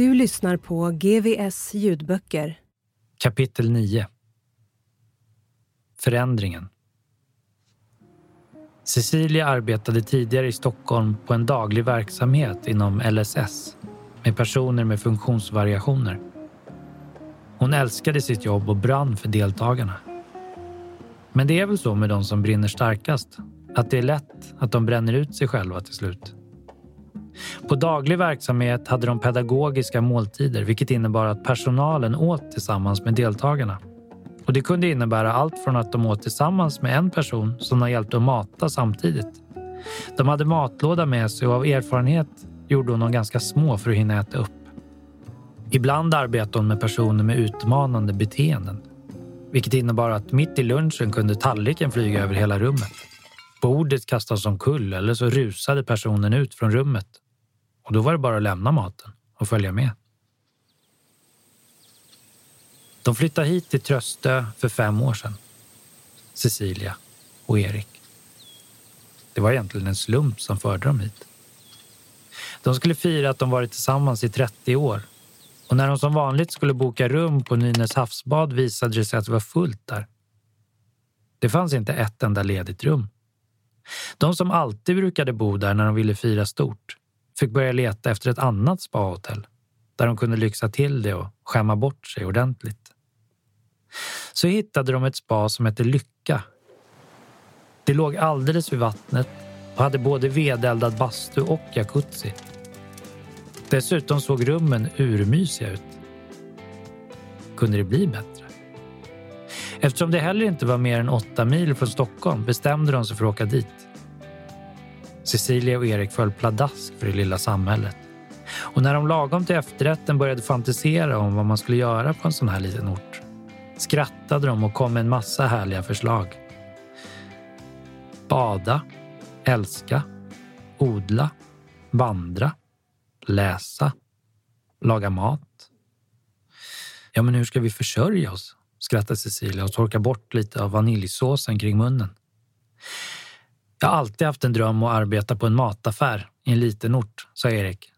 Du lyssnar på GVS ljudböcker. Kapitel 9 Förändringen Cecilia arbetade tidigare i Stockholm på en daglig verksamhet inom LSS med personer med funktionsvariationer. Hon älskade sitt jobb och brann för deltagarna. Men det är väl så med de som brinner starkast, att det är lätt att de bränner ut sig själva till slut. På daglig verksamhet hade de pedagogiska måltider vilket innebar att personalen åt tillsammans med deltagarna. Och Det kunde innebära allt från att de åt tillsammans med en person som de hjälpte att mata samtidigt. De hade matlåda med sig och av erfarenhet gjorde hon dem ganska små för att hinna äta upp. Ibland arbetade hon med personer med utmanande beteenden. Vilket innebar att mitt i lunchen kunde tallriken flyga över hela rummet. Bordet kastas omkull eller så rusade personen ut från rummet. Och då var det bara att lämna maten och följa med. De flyttade hit till Tröstö för fem år sedan. Cecilia och Erik. Det var egentligen en slump som förde dem hit. De skulle fira att de varit tillsammans i 30 år och när de som vanligt skulle boka rum på Nynäs havsbad visade det sig att det var fullt där. Det fanns inte ett enda ledigt rum. De som alltid brukade bo där när de ville fira stort fick börja leta efter ett annat spahotell där de kunde lyxa till det och skämma bort sig ordentligt. Så hittade de ett spa som hette Lycka. Det låg alldeles vid vattnet och hade både vedeldad bastu och jacuzzi. Dessutom såg rummen urmysiga ut. Kunde det bli bättre? Eftersom det heller inte var mer än åtta mil från Stockholm bestämde de sig för att åka dit. Cecilia och Erik föll pladask för det lilla samhället. Och när de lagom till efterrätten började fantisera om vad man skulle göra på en sån här liten ort skrattade de och kom med en massa härliga förslag. Bada, älska, odla, vandra, läsa, laga mat. Ja, men hur ska vi försörja oss? Skrattar Cecilia och torkar bort lite av vaniljsåsen kring munnen. Jag har alltid haft en dröm att arbeta på en mataffär i en liten ort, sa Erik,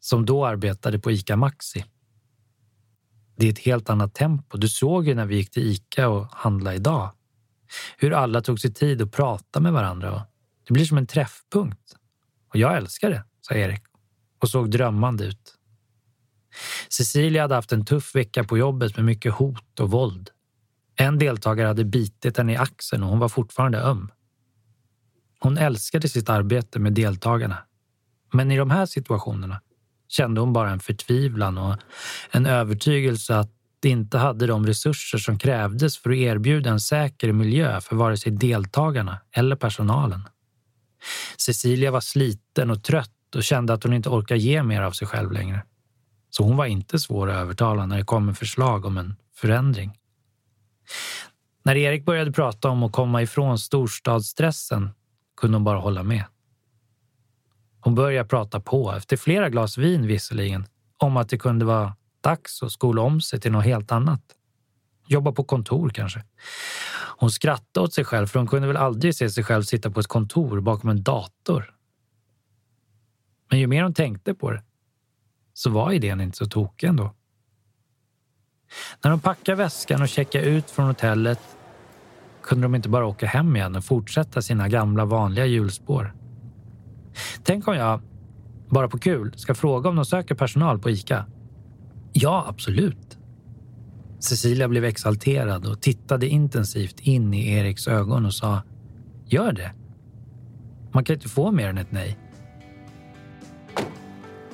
som då arbetade på ICA Maxi. Det är ett helt annat tempo. Du såg ju när vi gick till ICA och handlade idag. Hur alla tog sig tid att prata med varandra. Det blir som en träffpunkt. Och jag älskar det, sa Erik och såg drömmande ut. Cecilia hade haft en tuff vecka på jobbet med mycket hot och våld. En deltagare hade bitit henne i axeln och hon var fortfarande öm. Hon älskade sitt arbete med deltagarna. Men i de här situationerna kände hon bara en förtvivlan och en övertygelse att de inte hade de resurser som krävdes för att erbjuda en säker miljö för vare sig deltagarna eller personalen. Cecilia var sliten och trött och kände att hon inte orkade ge mer av sig själv längre. Så hon var inte svår att övertala när det kom med förslag om en förändring. När Erik började prata om att komma ifrån storstadsstressen kunde hon bara hålla med. Hon började prata på, efter flera glas vin visserligen, om att det kunde vara dags att skola om sig till något helt annat. Jobba på kontor kanske. Hon skrattade åt sig själv för hon kunde väl aldrig se sig själv sitta på ett kontor bakom en dator. Men ju mer hon tänkte på det så var idén inte så tokig ändå. När de packade väskan och checkade ut från hotellet kunde de inte bara åka hem igen och fortsätta sina gamla vanliga hjulspår. Tänk om jag, bara på kul, ska fråga om de söker personal på ICA? Ja, absolut. Cecilia blev exalterad och tittade intensivt in i Eriks ögon och sa Gör det. Man kan inte få mer än ett nej.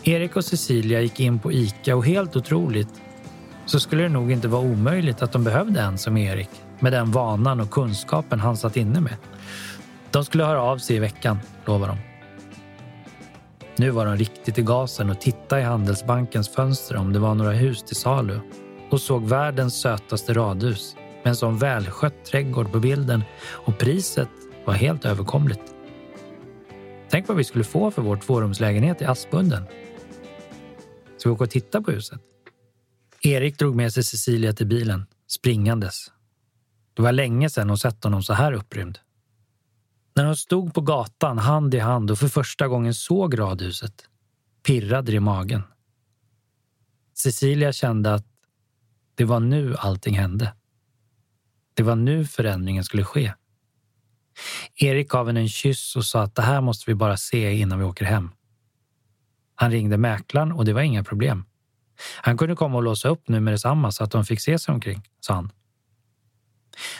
Erik och Cecilia gick in på Ica och helt otroligt så skulle det nog inte vara omöjligt att de behövde en som Erik med den vanan och kunskapen han satt inne med. De skulle höra av sig i veckan, lovar de. Nu var de riktigt i gasen och tittade i Handelsbankens fönster om det var några hus till salu och såg världens sötaste radhus med en sån välskött trädgård på bilden och priset var helt överkomligt. Tänk vad vi skulle få för vår tvårumslägenhet i Aspudden. Ska vi åka och titta på huset? Erik drog med sig Cecilia till bilen, springandes. Det var länge sedan hon sett honom så här upprymd. När de stod på gatan hand i hand och för första gången såg radhuset pirrade det i magen. Cecilia kände att det var nu allting hände. Det var nu förändringen skulle ske. Erik gav henne en kyss och sa att det här måste vi bara se innan vi åker hem. Han ringde mäklaren och det var inga problem. Han kunde komma och låsa upp nu med detsamma så att de fick se sig omkring, sa han.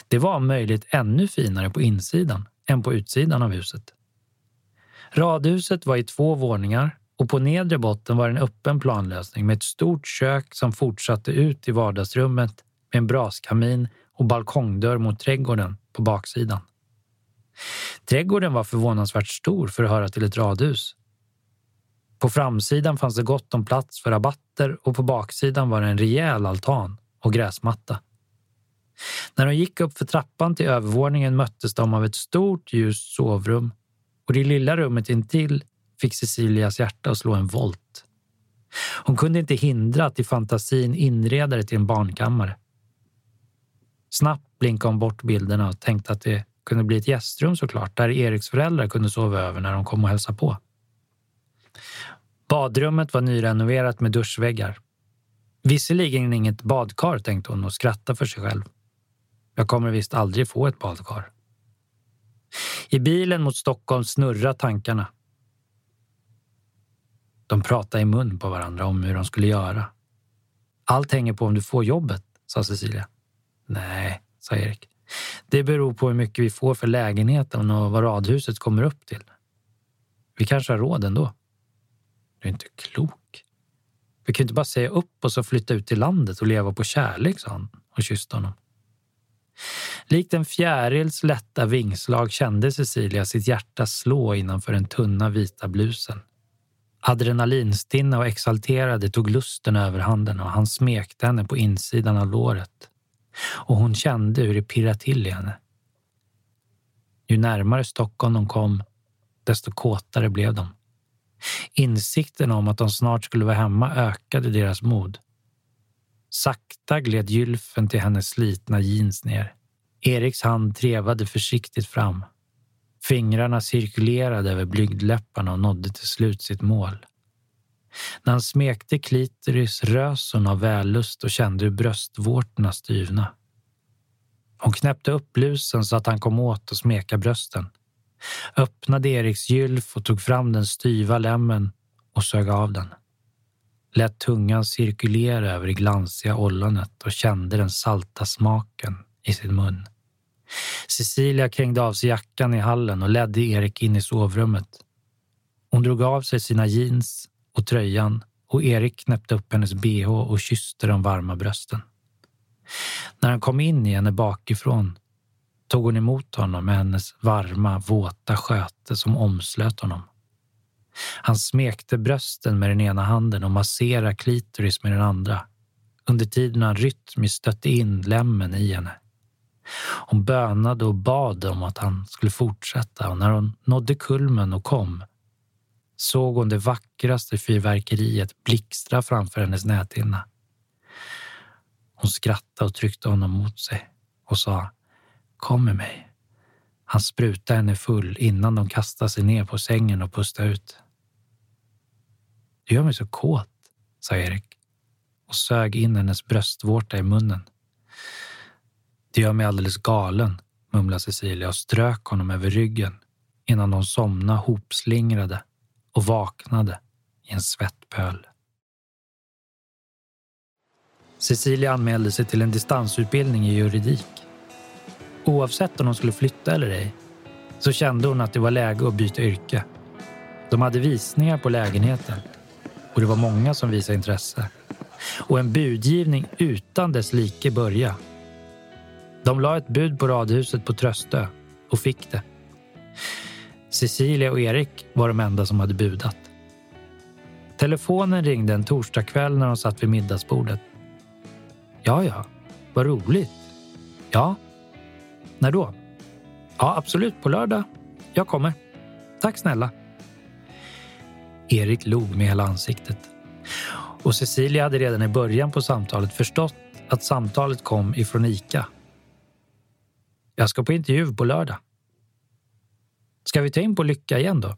Det var om möjligt ännu finare på insidan än på utsidan av huset. Radhuset var i två våningar och på nedre botten var en öppen planlösning med ett stort kök som fortsatte ut i vardagsrummet med en braskamin och balkongdörr mot trädgården på baksidan. Trädgården var förvånansvärt stor för att höra till ett radhus. På framsidan fanns det gott om plats för rabatter och på baksidan var det en rejäl altan och gräsmatta. När de gick upp för trappan till övervåningen möttes de av ett stort ljust sovrum och det lilla rummet intill fick Cecilias hjärta att slå en volt. Hon kunde inte hindra att i fantasin inreda det till en barnkammare. Snabbt blinkade hon bort bilderna och tänkte att det kunde bli ett gästrum såklart, där Eriks föräldrar kunde sova över när de kom och hälsade på. Badrummet var nyrenoverat med duschväggar. Visserligen inget badkar, tänkte hon och skrattade för sig själv. Jag kommer visst aldrig få ett badkar. I bilen mot Stockholm snurrade tankarna. De pratade i mun på varandra om hur de skulle göra. Allt hänger på om du får jobbet, sa Cecilia. Nej, sa Erik. Det beror på hur mycket vi får för lägenheten och vad radhuset kommer upp till. Vi kanske har råd ändå. Du är inte klok. Vi kan inte bara säga upp oss och flytta ut till landet och leva på kärlek, sa han och kysste honom. Likt en fjärils lätta vingslag kände Cecilia sitt hjärta slå innanför den tunna vita blusen. Adrenalinstinna och exalterade tog lusten över handen och han smekte henne på insidan av låret. Och hon kände hur det pirrade till i henne. Ju närmare Stockholm de kom, desto kåtare blev de. Insikten om att de snart skulle vara hemma ökade deras mod. Sakta gled gylfen till hennes slitna jeans ner. Eriks hand trevade försiktigt fram. Fingrarna cirkulerade över blygdläpparna och nådde till slut sitt mål. När han smekte klitoris rös hon av vällust och kände hur bröstvårtorna styvna. Hon knäppte upp blusen så att han kom åt och smeka brösten. Öppnade Eriks gylf och tog fram den styva lämmen och sög av den. Lät tungan cirkulera över det glansiga ollonet och kände den salta smaken i sin mun. Cecilia krängde av sig jackan i hallen och ledde Erik in i sovrummet. Hon drog av sig sina jeans och tröjan och Erik knäppte upp hennes bh och kysste de varma brösten. När han kom in i henne bakifrån tog hon emot honom med hennes varma, våta sköte som omslöt honom. Han smekte brösten med den ena handen och masserade klitoris med den andra under tiden han rytmiskt stötte in lämmen i henne. Hon bönade och bad om att han skulle fortsätta och när hon nådde kulmen och kom såg hon det vackraste fyrverkeriet blixtra framför hennes näthinna. Hon skrattade och tryckte honom mot sig och sa Kom med mig. Han sprutade henne full innan de kastade sig ner på sängen och pustade ut. Du gör mig så kåt, sa Erik och sög in hennes bröstvårta i munnen. Det gör mig alldeles galen, mumlade Cecilia och strök honom över ryggen innan de somnade hopslingrade och vaknade i en svettpöl. Cecilia anmälde sig till en distansutbildning i juridik. Oavsett om de skulle flytta eller ej så kände hon att det var läge att byta yrke. De hade visningar på lägenheten och det var många som visade intresse. Och en budgivning utan dess like börja. De la ett bud på radhuset på Tröstö och fick det. Cecilia och Erik var de enda som hade budat. Telefonen ringde en torsdagkväll när de satt vid middagsbordet. Ja, ja, vad roligt. Ja, när då? Ja, absolut, på lördag. Jag kommer. Tack snälla. Erik log med hela ansiktet. Och Cecilia hade redan i början på samtalet förstått att samtalet kom ifrån Ica. Jag ska på intervju på lördag. Ska vi ta in på Lycka igen då?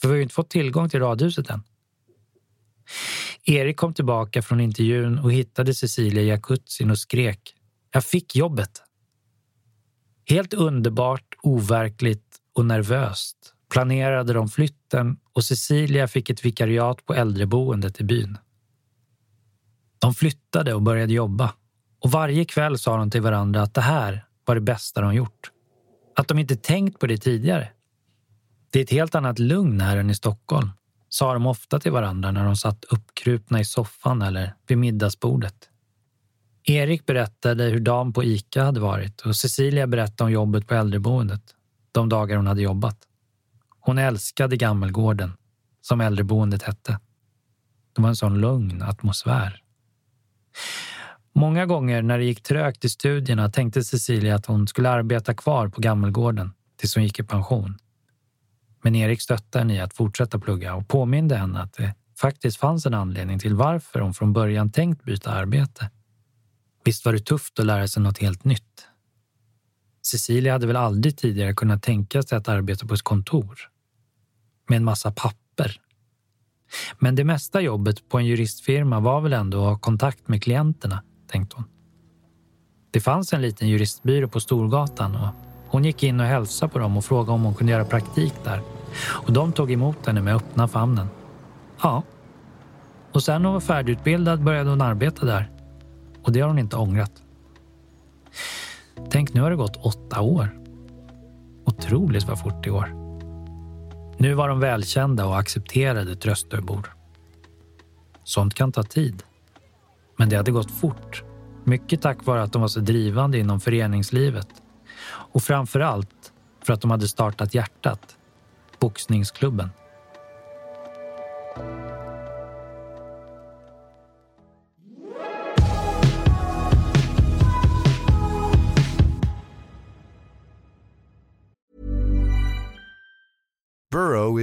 För vi har ju inte fått tillgång till radhuset än. Erik kom tillbaka från intervjun och hittade Cecilia i jacuzzin och skrek. Jag fick jobbet. Helt underbart, overkligt och nervöst planerade de flytten och Cecilia fick ett vikariat på äldreboendet i byn. De flyttade och började jobba och varje kväll sa de till varandra att det här var det bästa de gjort. Att de inte tänkt på det tidigare. Det är ett helt annat lugn här än i Stockholm, sa de ofta till varandra när de satt uppkrupna i soffan eller vid middagsbordet. Erik berättade hur dagen på Ica hade varit och Cecilia berättade om jobbet på äldreboendet, de dagar hon hade jobbat. Hon älskade Gammelgården, som äldreboendet hette. Det var en sån lugn atmosfär. Många gånger när det gick trögt i studierna tänkte Cecilia att hon skulle arbeta kvar på Gammelgården tills hon gick i pension. Men Erik stöttade henne i att fortsätta plugga och påminde henne att det faktiskt fanns en anledning till varför hon från början tänkt byta arbete. Visst var det tufft att lära sig något helt nytt. Cecilia hade väl aldrig tidigare kunnat tänka sig att arbeta på ett kontor med en massa papper. Men det mesta jobbet på en juristfirma var väl ändå att ha kontakt med klienterna, tänkte hon. Det fanns en liten juristbyrå på Storgatan och hon gick in och hälsade på dem och frågade om hon kunde göra praktik där. Och de tog emot henne med öppna famnen. Ja. Och sen när hon var färdigutbildad började hon arbeta där. Och det har hon inte ångrat. Tänk, nu har det gått åtta år. Otroligt vad fort det går. Nu var de välkända och accepterade Tröstöbor. Sånt kan ta tid. Men det hade gått fort. Mycket tack vare att de var så drivande inom föreningslivet. Och framför allt för att de hade startat hjärtat, boxningsklubben.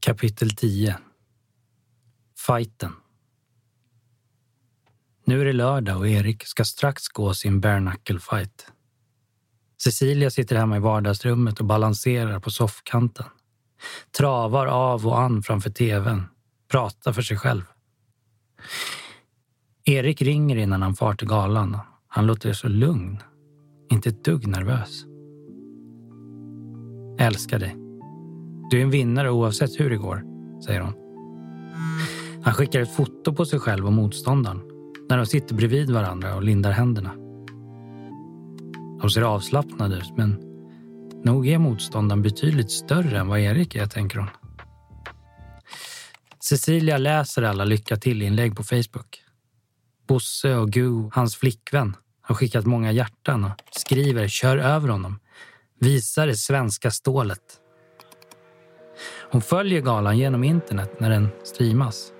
Kapitel 10 Fighten Nu är det lördag och Erik ska strax gå sin bare knuckle fight. Cecilia sitter hemma i vardagsrummet och balanserar på soffkanten. Travar av och an framför tvn. Pratar för sig själv. Erik ringer innan han far till galan. Han låter så lugn. Inte ett dugg nervös. Älskar dig. Du är en vinnare oavsett hur det går, säger hon. Han skickar ett foto på sig själv och motståndaren när de sitter bredvid varandra och lindar händerna. De ser avslappnade ut, men nog är motståndaren betydligt större än vad Erik är, tänker hon. Cecilia läser alla lycka till-inlägg på Facebook. Bosse och Gu, hans flickvän, har skickat många hjärtan och skriver “Kör över honom. Visa det svenska stålet”. Hon följer galan genom internet när den streamas.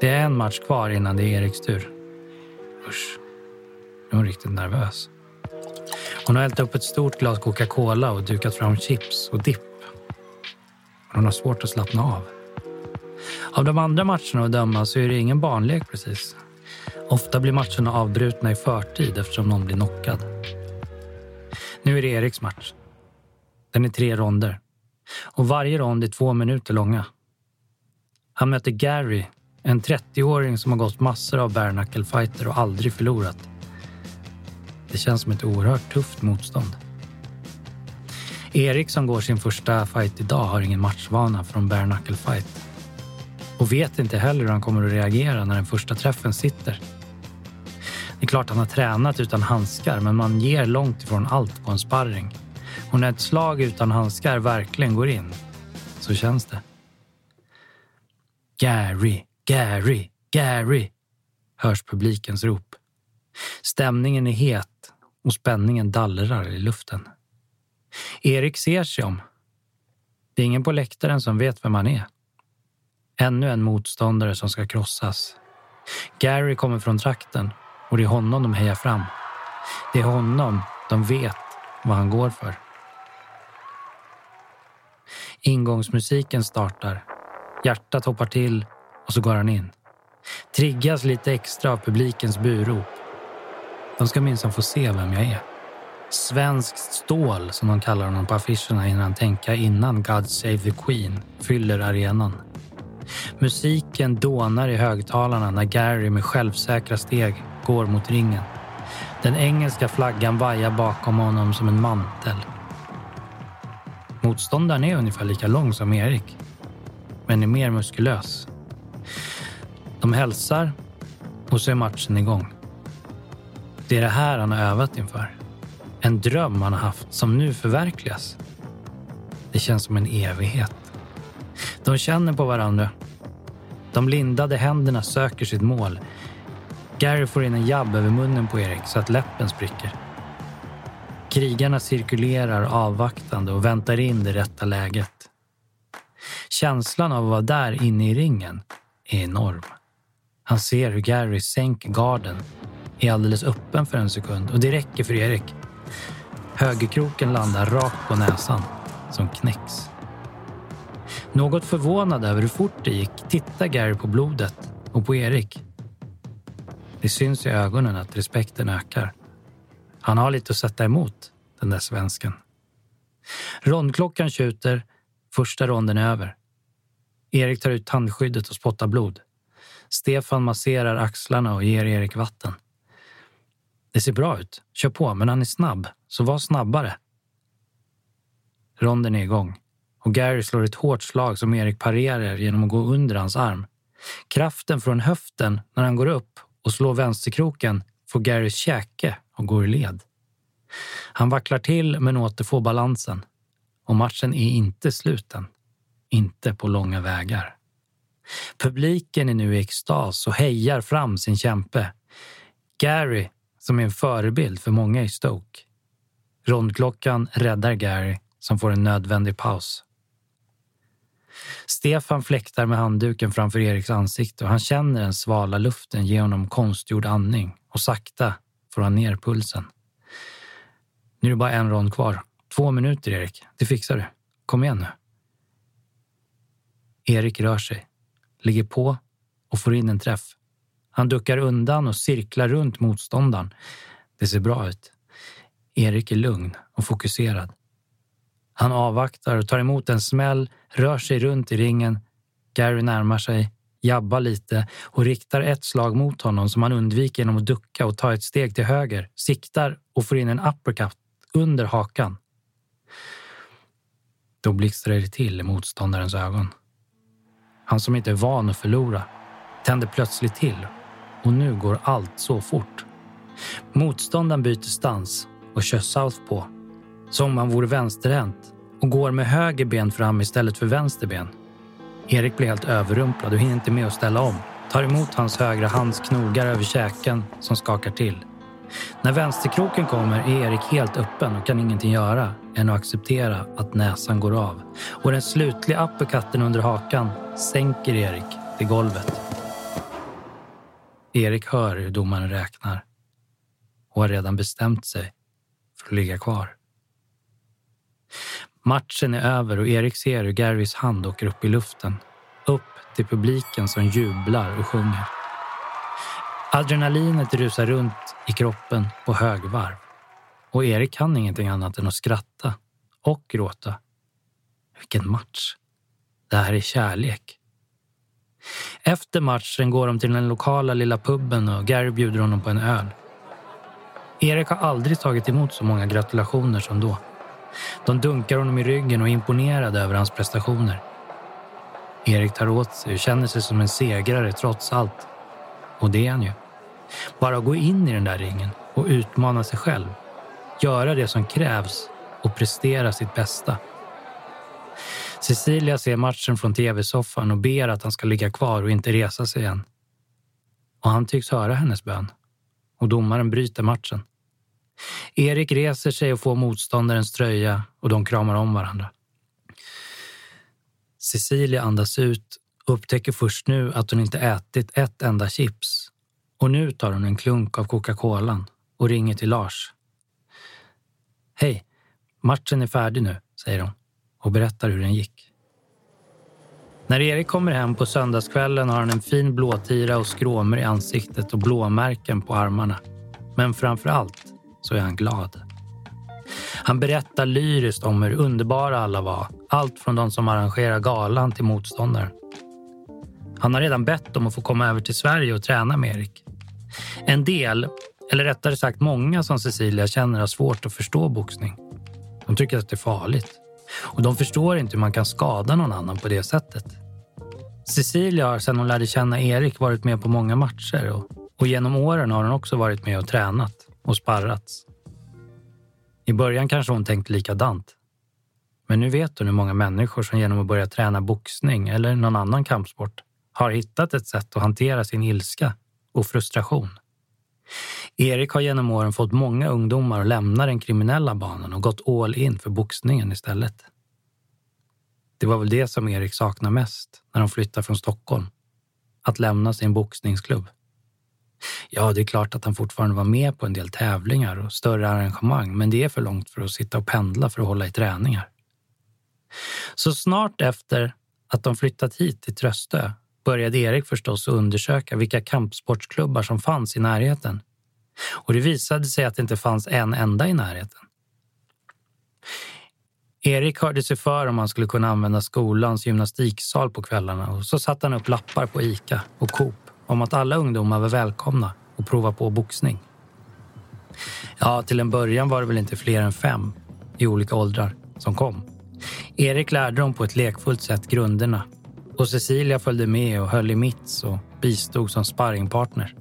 Det är en match kvar innan det är Eriks tur. Usch, nu är hon riktigt nervös. Hon har hällt upp ett stort glas Coca-Cola och dukat fram chips och dipp. Hon har svårt att slappna av. Av de andra matcherna att döma så är det ingen barnlek precis. Ofta blir matcherna avbrutna i förtid eftersom någon blir knockad. Nu är det Eriks match. Den är tre ronder. Och varje rond är två minuter långa. Han möter Gary, en 30-åring som har gått massor av bare fighter och aldrig förlorat. Det känns som ett oerhört tufft motstånd. Erik som går sin första fight idag har ingen matchvana från bare fight och vet inte heller hur han kommer att reagera när den första träffen sitter. Det är klart han har tränat utan handskar, men man ger långt ifrån allt på en sparring. Och när ett slag utan handskar verkligen går in, så känns det. Gary, Gary, Gary, hörs publikens rop. Stämningen är het och spänningen dallrar i luften. Erik ser sig om. Det är ingen på läktaren som vet vem han är. Ännu en motståndare som ska krossas. Gary kommer från trakten och det är honom de hejar fram. Det är honom de vet vad han går för. Ingångsmusiken startar. Hjärtat hoppar till och så går han in. Triggas lite extra av publikens burop. De ska minsann få se vem jag är. Svenskt stål, som de kallar honom på affischerna hinner han tänka innan God Save the Queen fyller arenan. Musiken dånar i högtalarna när Gary med självsäkra steg går mot ringen. Den engelska flaggan vajar bakom honom som en mantel. Motståndaren är ungefär lika lång som Erik, men är mer muskulös. De hälsar och så är matchen igång. Det är det här han har övat inför. En dröm han har haft som nu förverkligas. Det känns som en evighet. De känner på varandra. De lindade händerna söker sitt mål. Gary får in en jabb över munnen på Erik så att läppen spricker. Krigarna cirkulerar avvaktande och väntar in det rätta läget. Känslan av att vara där inne i ringen är enorm. Han ser hur Gary sänker garden, är alldeles öppen för en sekund och det räcker för Erik. Högerkroken landar rakt på näsan, som knäcks. Något förvånad över hur fort det gick tittar Gary på blodet och på Erik. Det syns i ögonen att respekten ökar. Han har lite att sätta emot, den där svensken. Rondklockan tjuter, första ronden är över. Erik tar ut tandskyddet och spottar blod. Stefan masserar axlarna och ger Erik vatten. Det ser bra ut. Kör på, men han är snabb, så var snabbare. Ronden är igång och Gary slår ett hårt slag som Erik parerar genom att gå under hans arm. Kraften från höften när han går upp och slår vänsterkroken får Garys käke och går i led. Han vacklar till men återfår balansen. Och matchen är inte sluten. Inte på långa vägar. Publiken är nu i extas och hejar fram sin kämpe. Gary, som är en förebild för många i Stoke. Rondklockan räddar Gary, som får en nödvändig paus. Stefan fläktar med handduken framför Eriks ansikte och han känner den svala luften ge honom konstgjord andning och sakta får han ner pulsen. Nu är det bara en rond kvar. Två minuter, Erik. Det fixar du. Kom igen nu. Erik rör sig, ligger på och får in en träff. Han duckar undan och cirklar runt motståndaren. Det ser bra ut. Erik är lugn och fokuserad. Han avvaktar och tar emot en smäll, rör sig runt i ringen. Gary närmar sig, jabbar lite och riktar ett slag mot honom som han undviker genom att ducka och ta ett steg till höger, siktar och får in en uppercut under hakan. Då blixtrar det till i motståndarens ögon. han som inte är van att förlora, tänder plötsligt till och nu går allt så fort. Motståndaren byter stans och kör southpaw som om han vore vänsterhänt och går med höger ben fram istället för vänster ben. Erik blir helt överrumplad och hinner inte med att ställa om. Tar emot hans högra hands knogar över käken som skakar till. När vänsterkroken kommer är Erik helt öppen och kan ingenting göra än att acceptera att näsan går av. Och den slutliga uppercutten under hakan sänker Erik till golvet. Erik hör hur domaren räknar och har redan bestämt sig för att ligga kvar. Matchen är över och Erik ser hur Garys hand åker upp i luften. Upp till publiken som jublar och sjunger. Adrenalinet rusar runt i kroppen på högvarv. Och Erik kan ingenting annat än att skratta och gråta. Vilken match! Det här är kärlek. Efter matchen går de till den lokala lilla puben och Gary bjuder honom på en öl. Erik har aldrig tagit emot så många gratulationer som då. De dunkar honom i ryggen och är imponerade över hans prestationer. Erik tar åt sig och känner sig som en segrare trots allt. Och det är han ju. Bara gå in i den där ringen och utmana sig själv. Göra det som krävs och prestera sitt bästa. Cecilia ser matchen från tv-soffan och ber att han ska ligga kvar och inte resa sig igen. Och han tycks höra hennes bön. Och domaren bryter matchen. Erik reser sig och får motståndarens tröja och de kramar om varandra. Cecilia andas ut och upptäcker först nu att hon inte ätit ett enda chips. Och nu tar hon en klunk av Coca-Colan och ringer till Lars. Hej, matchen är färdig nu, säger hon och berättar hur den gick. När Erik kommer hem på söndagskvällen har han en fin blåtira och skråmor i ansiktet och blåmärken på armarna. Men framför allt så är han glad. Han berättar lyriskt om hur underbara alla var. Allt från de som arrangerar galan till motståndaren. Han har redan bett om att få komma över till Sverige och träna med Erik. En del, eller rättare sagt många som Cecilia känner har svårt att förstå boxning. De tycker att det är farligt. Och de förstår inte hur man kan skada någon annan på det sättet. Cecilia har sedan hon lärde känna Erik varit med på många matcher och, och genom åren har hon också varit med och tränat och sparrats. I början kanske hon tänkt likadant. Men nu vet hon hur många människor som genom att börja träna boxning eller någon annan kampsport har hittat ett sätt att hantera sin ilska och frustration. Erik har genom åren fått många ungdomar att lämna den kriminella banan och gått all in för boxningen istället. Det var väl det som Erik saknar mest när de flyttade från Stockholm. Att lämna sin boxningsklubb. Ja, det är klart att han fortfarande var med på en del tävlingar och större arrangemang, men det är för långt för att sitta och pendla för att hålla i träningar. Så snart efter att de flyttat hit till Tröstö började Erik förstås undersöka vilka kampsportsklubbar som fanns i närheten. Och det visade sig att det inte fanns en enda i närheten. Erik hörde sig för om han skulle kunna använda skolans gymnastiksal på kvällarna och så satte han upp lappar på Ica och Coop om att alla ungdomar var välkomna att prova på boxning. Ja, till en början var det väl inte fler än fem i olika åldrar som kom. Erik lärde dem på ett lekfullt sätt grunderna och Cecilia följde med och höll i mitts och bistod som sparringpartner.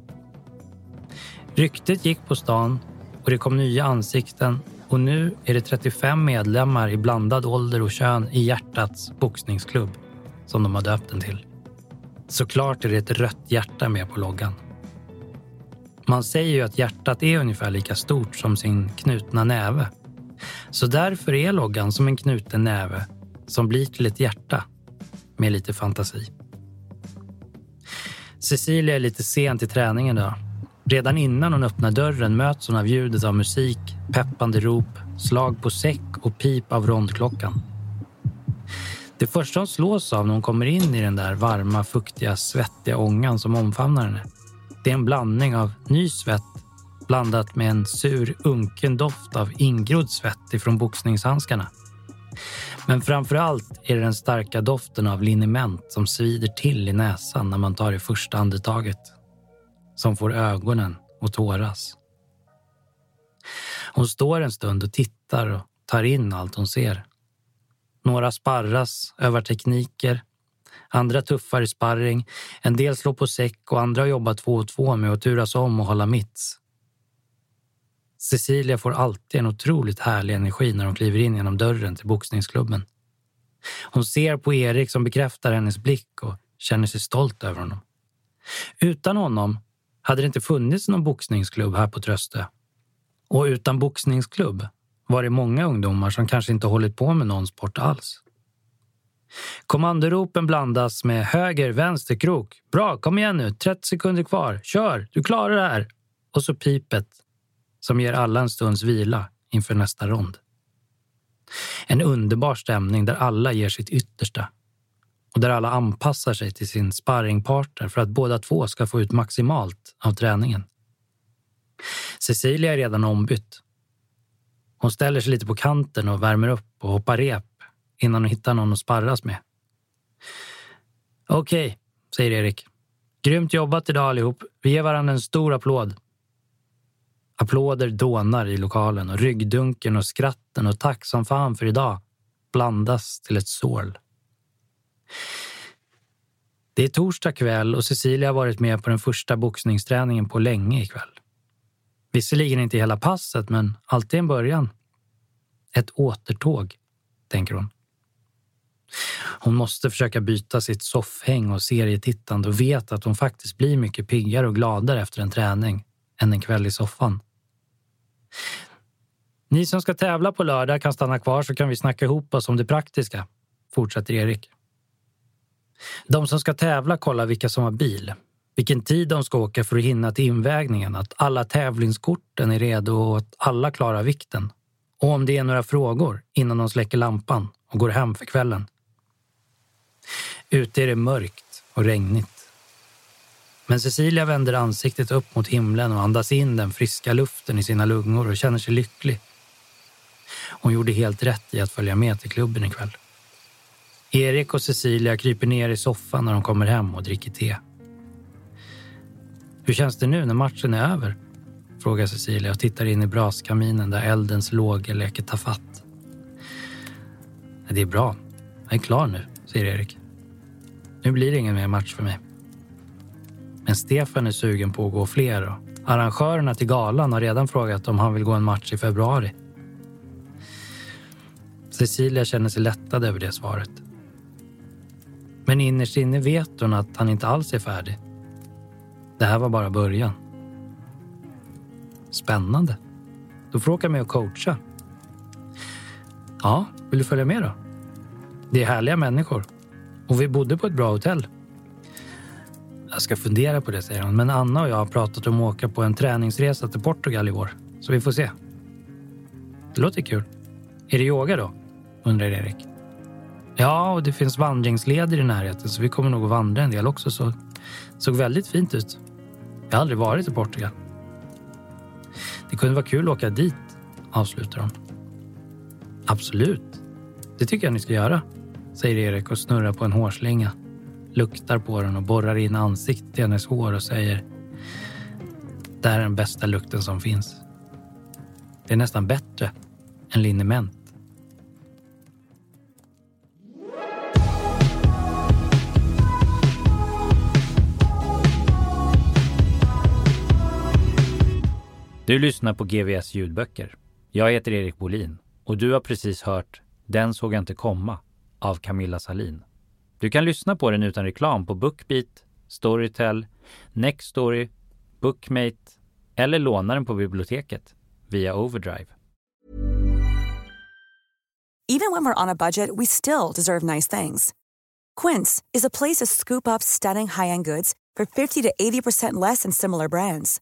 Ryktet gick på stan och det kom nya ansikten och nu är det 35 medlemmar i blandad ålder och kön i Hjärtats boxningsklubb som de har döpt den till. Såklart är det ett rött hjärta med på loggan. Man säger ju att hjärtat är ungefär lika stort som sin knutna näve. Så därför är loggan som en knuten näve som blir till ett hjärta med lite fantasi. Cecilia är lite sen till träningen idag. Redan innan hon öppnar dörren möts hon av ljudet av musik, peppande rop, slag på säck och pip av rondklockan. Det första hon slås av när hon kommer in i den där varma, fuktiga, svettiga ångan som omfamnar henne, det är en blandning av ny svett blandat med en sur, unken doft av ingrodd svett ifrån boxningshandskarna. Men framför allt är det den starka doften av liniment som svider till i näsan när man tar det första andetaget. Som får ögonen att tåras. Hon står en stund och tittar och tar in allt hon ser. Några sparras, övar tekniker. Andra tuffar i sparring, en del slår på säck och andra har jobbat två och två med att turas om och hålla mitts. Cecilia får alltid en otroligt härlig energi när hon kliver in genom dörren till boxningsklubben. Hon ser på Erik som bekräftar hennes blick och känner sig stolt över honom. Utan honom hade det inte funnits någon boxningsklubb här på Tröstö. Och utan boxningsklubb var det många ungdomar som kanske inte hållit på med någon sport alls. Kommandoropen blandas med höger, vänster, krok. Bra, kom igen nu, 30 sekunder kvar. Kör, du klarar det här. Och så pipet som ger alla en stunds vila inför nästa rond. En underbar stämning där alla ger sitt yttersta och där alla anpassar sig till sin sparringpartner för att båda två ska få ut maximalt av träningen. Cecilia är redan ombytt. Hon ställer sig lite på kanten och värmer upp och hoppar rep innan hon hittar någon att sparras med. Okej, okay, säger Erik. Grymt jobbat idag allihop. Vi ger varandra en stor applåd. Applåder dånar i lokalen och ryggdunken och skratten och tack som fan för idag blandas till ett sorl. Det är torsdag kväll och Cecilia har varit med på den första boxningsträningen på länge ikväll. Visserligen inte hela passet, men alltid en början. Ett återtåg, tänker hon. Hon måste försöka byta sitt soffhäng och serietittande och vet att hon faktiskt blir mycket piggare och gladare efter en träning än en kväll i soffan. Ni som ska tävla på lördag kan stanna kvar så kan vi snacka ihop oss om det praktiska, fortsätter Erik. De som ska tävla kollar vilka som har bil, vilken tid de ska åka för att hinna till invägningen, att alla tävlingskorten är redo och att alla klarar vikten. Och om det är några frågor innan de släcker lampan och går hem för kvällen. Ute är det mörkt och regnigt. Men Cecilia vänder ansiktet upp mot himlen och andas in den friska luften i sina lungor och känner sig lycklig. Hon gjorde helt rätt i att följa med till klubben ikväll. Erik och Cecilia kryper ner i soffan när de kommer hem och dricker te. Hur känns det nu när matchen är över? Frågar Cecilia och tittar in i braskaminen där eldens lågor leker tafatt. Det är bra. Jag är klar nu, säger Erik. Nu blir det ingen mer match för mig. Men Stefan är sugen på att gå fler och arrangörerna till galan har redan frågat om han vill gå en match i februari. Cecilia känner sig lättad över det svaret. Men innerst inne vet hon att han inte alls är färdig. Det här var bara början. Spännande. Då får du åka med och coacha. Ja, vill du följa med då? Det är härliga människor. Och vi bodde på ett bra hotell. Jag ska fundera på det, säger hon. Men Anna och jag har pratat om att åka på en träningsresa till Portugal i vår. Så vi får se. Det låter kul. Är det yoga då? undrar Erik. Ja, och det finns vandringsleder i närheten så vi kommer nog att vandra en del också. Så det såg väldigt fint ut. Jag har aldrig varit i Portugal. Det kunde vara kul att åka dit, avslutar hon. Absolut. Det tycker jag ni ska göra, säger Erik och snurrar på en hårslinga. Luktar på den och borrar in ansiktet i hennes hår och säger Det här är den bästa lukten som finns. Det är nästan bättre än liniment. Du lyssnar på GVS ljudböcker. Jag heter Erik Bolin och du har precis hört Den såg jag inte komma av Camilla Salin. Du kan lyssna på den utan reklam på Bookbeat, Storytel, Nextory, Bookmate eller låna den på biblioteket via Overdrive. Even when we're on a budget we still deserve nice things. Quince is a place to scoop up stunning high-end goods for 50 to 80% less than similar brands.